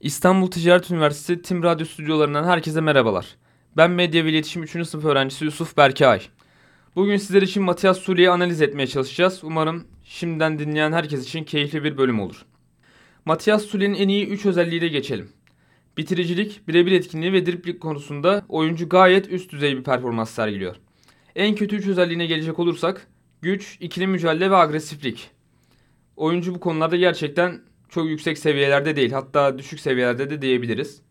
İstanbul Ticaret Üniversitesi Tim Radyo stüdyolarından herkese merhabalar. Ben Medya ve İletişim 3. sınıf öğrencisi Yusuf Berkay. Bugün sizler için Matias Sulli'yi analiz etmeye çalışacağız. Umarım şimdiden dinleyen herkes için keyifli bir bölüm olur. Matias Sulli'nin en iyi 3 özelliğiyle geçelim. Bitiricilik, birebir etkinliği ve driplik konusunda oyuncu gayet üst düzey bir performans sergiliyor. En kötü 3 özelliğine gelecek olursak güç, ikili mücadele ve agresiflik. Oyuncu bu konularda gerçekten çok yüksek seviyelerde değil hatta düşük seviyelerde de diyebiliriz.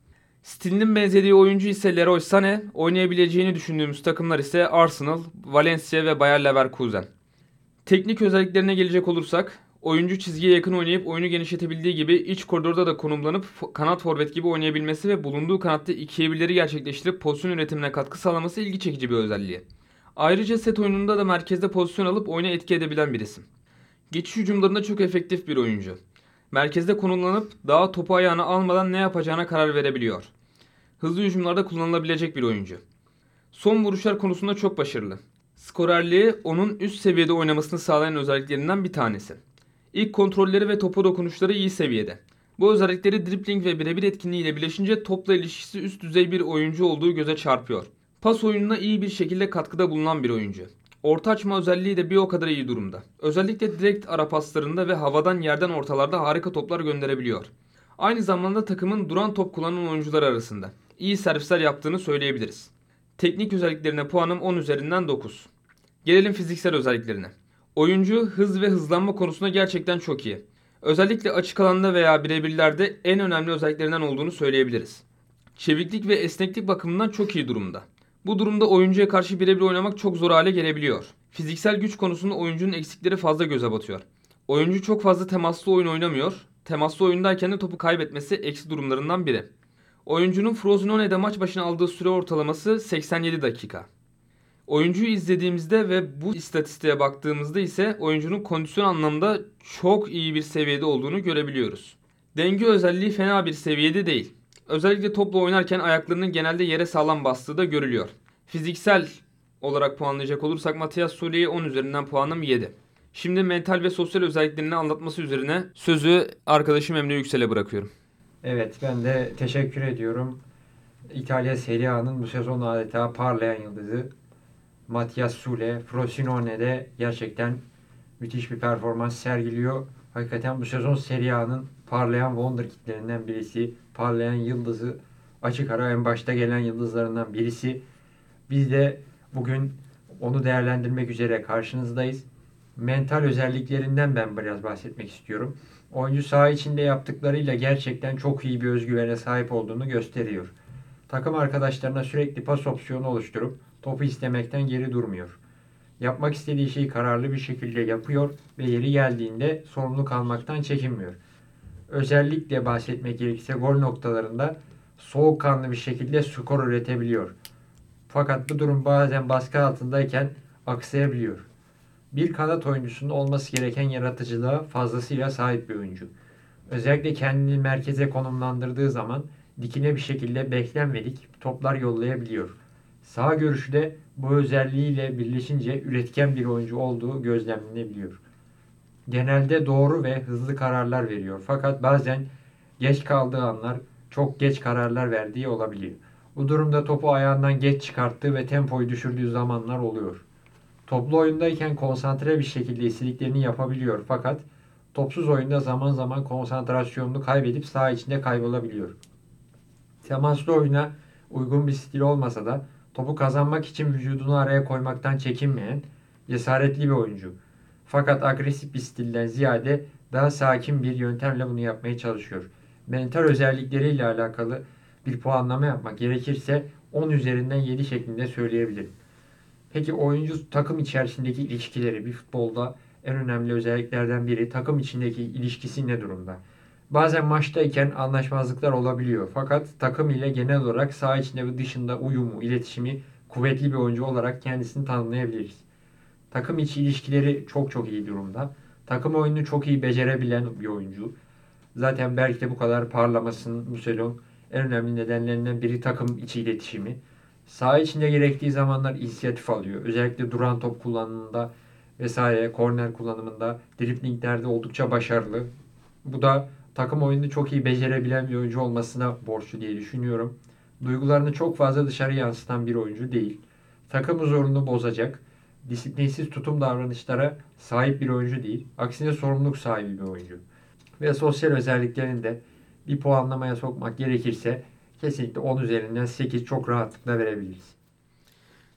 Stilinin benzediği oyuncu ise Leroy Sané, oynayabileceğini düşündüğümüz takımlar ise Arsenal, Valencia ve Bayer Leverkusen. Teknik özelliklerine gelecek olursak, oyuncu çizgiye yakın oynayıp oyunu genişletebildiği gibi iç koridorda da konumlanıp kanat forvet gibi oynayabilmesi ve bulunduğu kanatta ikiye birleri gerçekleştirip pozisyon üretimine katkı sağlaması ilgi çekici bir özelliği. Ayrıca set oyununda da merkezde pozisyon alıp oyuna etki edebilen bir isim. Geçiş hücumlarında çok efektif bir oyuncu. Merkezde konumlanıp daha topu ayağına almadan ne yapacağına karar verebiliyor. Hızlı hücumlarda kullanılabilecek bir oyuncu. Son vuruşlar konusunda çok başarılı. Skorerliği onun üst seviyede oynamasını sağlayan özelliklerinden bir tanesi. İlk kontrolleri ve topa dokunuşları iyi seviyede. Bu özellikleri dribbling ve birebir etkinliğiyle birleşince topla ilişkisi üst düzey bir oyuncu olduğu göze çarpıyor. Pas oyununa iyi bir şekilde katkıda bulunan bir oyuncu. Orta açma özelliği de bir o kadar iyi durumda. Özellikle direkt ara paslarında ve havadan yerden ortalarda harika toplar gönderebiliyor. Aynı zamanda takımın duran top kullanan oyuncular arasında. iyi servisler yaptığını söyleyebiliriz. Teknik özelliklerine puanım 10 üzerinden 9. Gelelim fiziksel özelliklerine. Oyuncu hız ve hızlanma konusunda gerçekten çok iyi. Özellikle açık alanda veya birebirlerde en önemli özelliklerinden olduğunu söyleyebiliriz. Çeviklik ve esneklik bakımından çok iyi durumda. Bu durumda oyuncuya karşı birebir oynamak çok zor hale gelebiliyor. Fiziksel güç konusunda oyuncunun eksikleri fazla göze batıyor. Oyuncu çok fazla temaslı oyun oynamıyor. Temaslı oyundayken de topu kaybetmesi eksi durumlarından biri. Oyuncunun Frozenone'de maç başına aldığı süre ortalaması 87 dakika. Oyuncuyu izlediğimizde ve bu istatistiğe baktığımızda ise oyuncunun kondisyon anlamında çok iyi bir seviyede olduğunu görebiliyoruz. Denge özelliği fena bir seviyede değil. Özellikle topla oynarken ayaklarının genelde yere sağlam bastığı da görülüyor. Fiziksel olarak puanlayacak olursak Matias Sully'ye 10 üzerinden puanım 7. Şimdi mental ve sosyal özelliklerini anlatması üzerine sözü arkadaşım Emre Yüksel'e bırakıyorum. Evet ben de teşekkür ediyorum. İtalya Serie A'nın bu sezon adeta parlayan yıldızı Matias Sule, Frosinone'de gerçekten müthiş bir performans sergiliyor. Hakikaten bu sezon Serie A'nın parlayan wonderkidlerinden birisi, parlayan yıldızı, açık ara en başta gelen yıldızlarından birisi. Biz de bugün onu değerlendirmek üzere karşınızdayız. Mental özelliklerinden ben biraz bahsetmek istiyorum. Oyuncu saha içinde yaptıklarıyla gerçekten çok iyi bir özgüvene sahip olduğunu gösteriyor. Takım arkadaşlarına sürekli pas opsiyonu oluşturup topu istemekten geri durmuyor. Yapmak istediği şeyi kararlı bir şekilde yapıyor ve yeri geldiğinde sorumluluk almaktan çekinmiyor. Özellikle bahsetmek gerekirse gol noktalarında soğukkanlı bir şekilde skor üretebiliyor. Fakat bu durum bazen baskı altındayken aksayabiliyor. Bir kanat oyuncusunun olması gereken yaratıcılığa fazlasıyla sahip bir oyuncu. Özellikle kendini merkeze konumlandırdığı zaman dikine bir şekilde beklenmedik toplar yollayabiliyor. Sağ görüşü de bu özelliğiyle birleşince üretken bir oyuncu olduğu gözlemlenebiliyor. Genelde doğru ve hızlı kararlar veriyor. Fakat bazen geç kaldığı anlar çok geç kararlar verdiği olabiliyor. Bu durumda topu ayağından geç çıkarttığı ve tempoyu düşürdüğü zamanlar oluyor. Toplu oyundayken konsantre bir şekilde istediklerini yapabiliyor fakat topsuz oyunda zaman zaman konsantrasyonunu kaybedip saha içinde kaybolabiliyor. Temaslı oyuna uygun bir stil olmasa da topu kazanmak için vücudunu araya koymaktan çekinmeyen cesaretli bir oyuncu. Fakat agresif bir stilden ziyade daha sakin bir yöntemle bunu yapmaya çalışıyor. Mental özellikleriyle alakalı bir puanlama yapmak gerekirse 10 üzerinden 7 şeklinde söyleyebilirim. Peki oyuncu takım içerisindeki ilişkileri bir futbolda en önemli özelliklerden biri takım içindeki ilişkisi ne durumda? Bazen maçtayken anlaşmazlıklar olabiliyor. Fakat takım ile genel olarak saha içinde ve dışında uyumu, iletişimi kuvvetli bir oyuncu olarak kendisini tanımlayabiliriz. Takım içi ilişkileri çok çok iyi durumda. Takım oyununu çok iyi becerebilen bir oyuncu. Zaten belki de bu kadar parlamasının bu sezon en önemli nedenlerinden biri takım içi iletişimi. Saha içinde gerektiği zamanlar inisiyatif alıyor. Özellikle duran top kullanımında vesaire, korner kullanımında, driplinglerde oldukça başarılı. Bu da takım oyununu çok iyi becerebilen bir oyuncu olmasına borçlu diye düşünüyorum. Duygularını çok fazla dışarı yansıtan bir oyuncu değil. Takım huzurunu bozacak, disiplinsiz tutum davranışlara sahip bir oyuncu değil. Aksine sorumluluk sahibi bir oyuncu. Ve sosyal özelliklerini de bir puanlamaya sokmak gerekirse kesinlikle 10 üzerinden 8 çok rahatlıkla verebiliriz.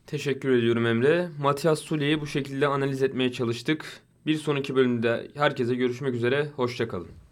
Teşekkür ediyorum Emre. Matias Sully'yi bu şekilde analiz etmeye çalıştık. Bir sonraki bölümde herkese görüşmek üzere. Hoşçakalın.